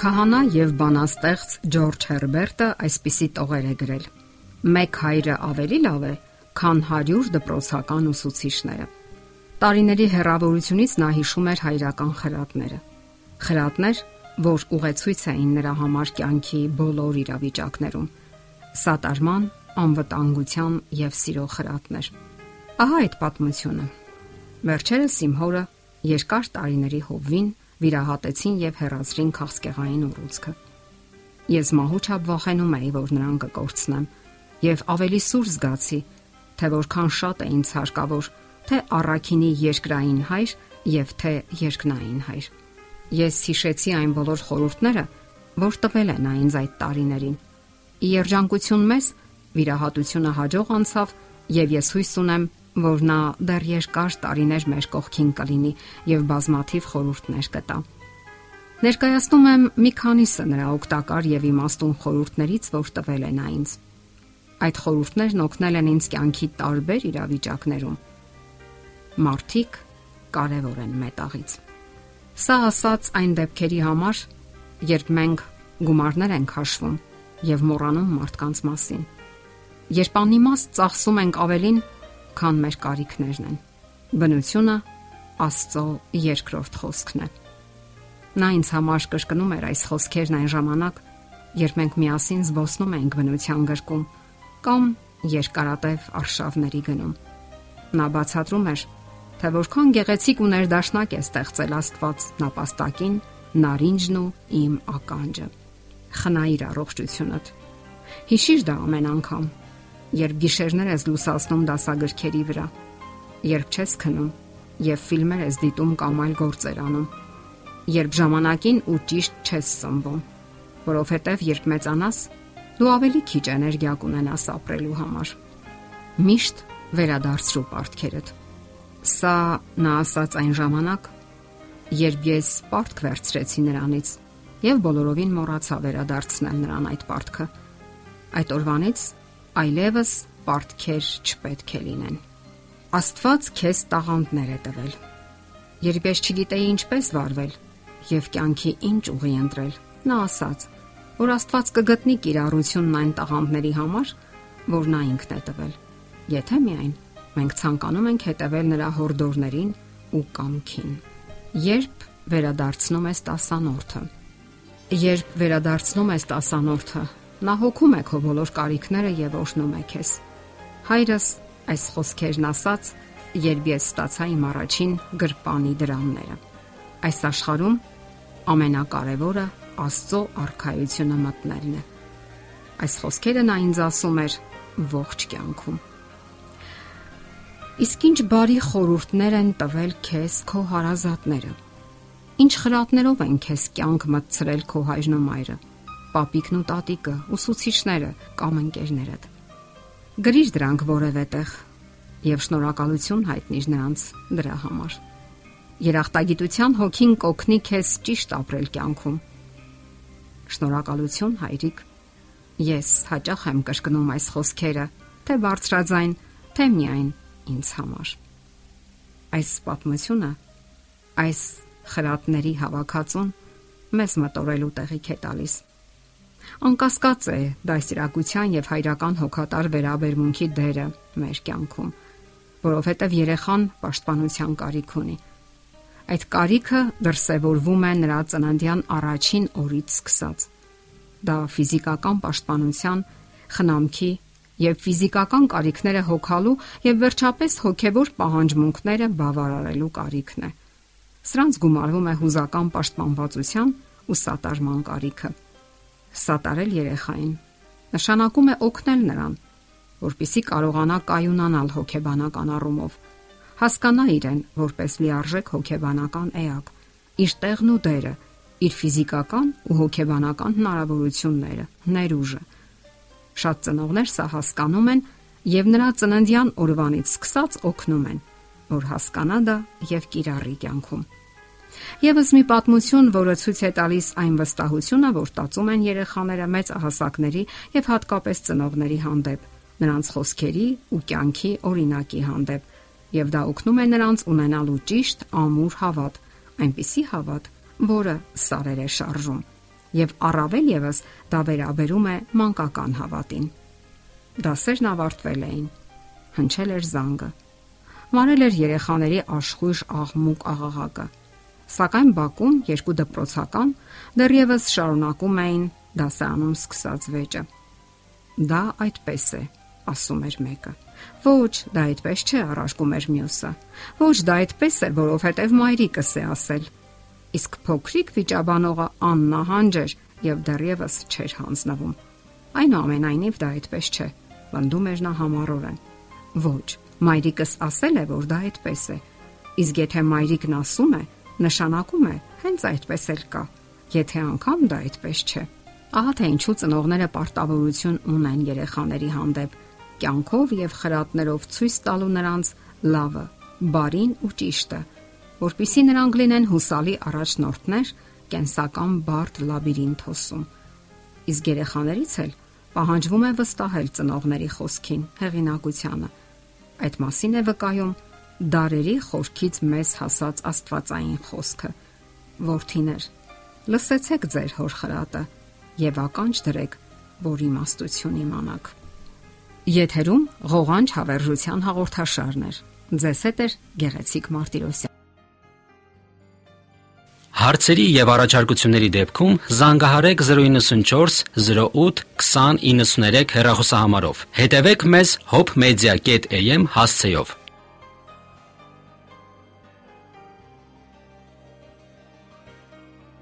Քահանա եւ բանաստեղծ Ջորջ Հերբերտը այսպիսի տողեր է գրել. Մեկ հայրը ավելի լավ է, քան 100 դպրոցական ուսուցիչները։ Տարիների հերավորությունից նա հիշում էր հայրական խրատները։ Խրատներ, որ ուղեցույց էին նրա համար կյանքի բոլոր իրավիճակներում։ Սատարման, անվտանգության եւ սիրո խրատներ։ Ահա այդ պատմությունը։ Վերջերս իմ հորը երկար տարիների հովվին վիրահատեցին եւ հեռացրին քաղցկեղային ուռուցքը։ Ես մահուճապ վախենում էի, որ նրան կկորցնեմ եւ ավելի սուր զգացի, թե որքան շատ է ինձ հարկավոր, թե առաքինի երկրային հայր եւ թե երկնային հայր։ Ես հիշեցի այն բոլոր խորհուրդները, որ տվել են ինձ այդ տարիներին։ Երջանկություն մեզ վիրահատությունը հաջող անցավ եւ ես հույս ունեմ, որ նա դեռ երկար տարիներ մեր կողքին կլինի եւ բազմաթիվ խորհուրդներ կտա։ Ներկայացնում եմ մի քանիսը նրա օգտակար եւ իմաստուն խորհուրդներից, որ տվել են ինձ։ Այդ խորհուրդներն օգնել են ինձ կյանքի տարբեր իրավիճակներում։ Մարտիկ կարևոր են մետաղից։ Սա ասած այն դեպքերի համար, երբ մենք գումարներ ենք հաշվում եւ մոռանում մարդկանց մասին։ Երբ անիմաստ ծախսում ենք ավելին, քան մեր կարիքներն են։ Բնությունը Աստծո երկրորդ խոսքն է։ Նա ինձ համար կրկնում էր այս խոսքերն այն ժամանակ, երբ մենք միասին զբոսնում ենք բնության գրկում կամ երկարատև արշավների գնում։ Նա բացատրում էր, թե որքան գեղեցիկ ու ներդաշնակ է ստեղծել Աստված նապաստակին, նարինջն ու իմ ականջը։ Խնայիր առողջությունդ։ Հիշիր դա ամեն անգամ, երբ գիշերներ ես լուսացնում դասագրքերի վրա, երբ չես քնում եւ ֆիլմեր ես դիտում կամ այլ գործեր անում, երբ ժամանակին ու ճիշտ չես սնվում, որովհետեւ երբ մեծանաս, դու ավելի քիչ էներգիա կունենաս ապրելու համար։ Միշտ վերադարձրու պարտքերդ։ Սա նա ասաց այն ժամանակ, երբ ես պարտք վերցրեցի նրանից եւ բոլորովին մոռացա վերադարձնել նրան այդ պարտքը։ Այդ օրվանից այլևս պարտքեր չպետք է լինեն։ Աստված քեզ տաղանդներ է տվել։ Երբ ես չգիտեի ինչպես վարվել եւ կյանքի ինչ ուղի ընտրել, նա ասաց, որ Աստված կգտնի կիրառությունն այն տաղանդների համար, որ նա ինքն է տվել։ Եթե միայն մենք ցանկանում ենք հետևել նրա հորդորներին ու կամքին։ Երբ վերադարձնում ես տասանորդը։ Երբ վերադարձնում ես տասանորդը, Նա հոգում է քո բոլոր կարիքները եւ օշնում է քեզ։ Հայրս այս խոսքերն ասաց, երբ ես ստացա իմ առաջին գրպանի դրամները։ Այս աշխարհում ամենակարևորը Աստծո արխայությունը մտնելն է։ Այս խոսքերը նա ինձ ասում էր ողջ կյանքում։ Իսկ ինչ բարի խորհուրդներ են տվել քեզ քո հարազատները։ Ինչ խրատներով են քեզ կյանք մտցրել քո հայրն ու մայրը պապիկն ու տատիկը, ուսուցիչները կամ ընկերներդ։ Գրիր դրանք որևէ տեղ եւ շնորհակալություն հայտնիր նրանց դրա համար։ Երախտագիտության հոգին կօգնի քեզ ճիշտ ապրել կյանքում։ Շնորհակալություն հայրիկ։ Ես հաճախ եմ կրկնում այս խոսքերը, թե բարձրաձայն, թե միայն ինձ համար։ Այս պատմությունը, այս խրատների հավաքածուն մեզ մտորելու տեղիք է տալիս Անկասկած է դասիրակության եւ հայրական հոգատար վերաբերմունքի դերը մեր կյանքում, որովհետեւ երեխան պաշտպանության կարիք ունի։ Այդ կարիքը դրսևորվում է նրա ծննդյան առաջին օրից սկսած։ Դա ֆիզիկական պաշտպանության, խնամքի եւ ֆիզիկական կարիքները հոգալու եւ վերջապես հոգեվոր պահանջմունքները բավարարելու կարիքն է։ Սրանց գումարվում է հուզական պաշտպանվածության ու սատարման կարիքը սատարել երեխային նշանակում է օգնել նրան, որpիսի կարողանա կայունանալ հոգեբանական առումով, հասկանա իրեն որպես լիարժեք հոգեբանական էակ, իր տեղն ու դերը, իր ֆիզիկական ու հոգեբանական հնարավորությունները, ներուժը։ Շատ ծնողներ սա հասկանում են եւ նրա ծննդյան օրվանից սկսած օգնում են, որ հասկանա դա եւ կիրառի կյանքում։ Եվս մի պատմություն, որը ցույց է տալիս այն վստահությունը, որ տածում են երեխաները մեծ հասակների եւ հատկապես ծնողների հանդեպ, նրանց խոսքերի ու կյանքի օրինակի հանդեպ, եւ դա օգնում է նրանց ունենալու ճիշտ ամուր հավատ, այնպիսի հավատ, որը սարեր է շարժում։ եւ առավել եւս դա վերաբերում է մանկական հավատին։ Դասերն ավարտվել էին։ Հնչել էր զանգը։ Մանել էր երեխաների աշխույժ աղմուկ աղաղակը։ Սակայն Բաքում երկու դպրոցական դեռևս շարունակում էին դասանում սկսած վեճը։ Դա այդպես է, ասում էր մեկը։ Ոչ, դա այդպես չէ, առարկում էր մյուսը։ Ոչ, դա այդպես է, որովհետև մայրիկս է ասել։ Իսկ փոքրիկ վիճաբանողը աննահանջ էր եւ դեռևս չէր հանձնվում։ Այնուամենայնիվ դա այդպես չէ, վնդում էր նա համառորեն։ Ոչ, մայրիկս ասել է, որ դա այդպես է։ Իսկ եթե մայրիկն ասում է, նշանակում է հենց այդպես էլ կա։ Եթե անգամ դա այդպես չէ։ Ահա թե ինչու ծնողները պարտավորություն ունեն երեխաների հանդեպ կյանքով եւ խրատներով ցույց տալու նրանց լավը, բարին ու ճիշտը, որpիսի նրանք լինեն հուսալի առաջնորդներ կենսական բարդ լաբիրինթոսում։ Իսկ երեխաներից էլ պահանջվում է վստահել ծնողների խոսքին, հեղինակությանը։ Այդ մասին է վկայում դարերի խորքից մեզ հասած Աստվածային խոսքը. Որդիներ, լսեցեք ձեր հոր խրատը եւ ականջ դրեք, որ իմաստություն իմանաք։ Եթերում ղողանջ հավերժության հաղորդաշարն է։ Ձեզ հետ է Գեղեցիկ Մարտիրոսյան։ Հարցերի եւ առաջարկությունների դեպքում զանգահարեք 094 08 2093 հեռախոսահամարով։ Հետևեք մեզ hopmedia.am հասցեով։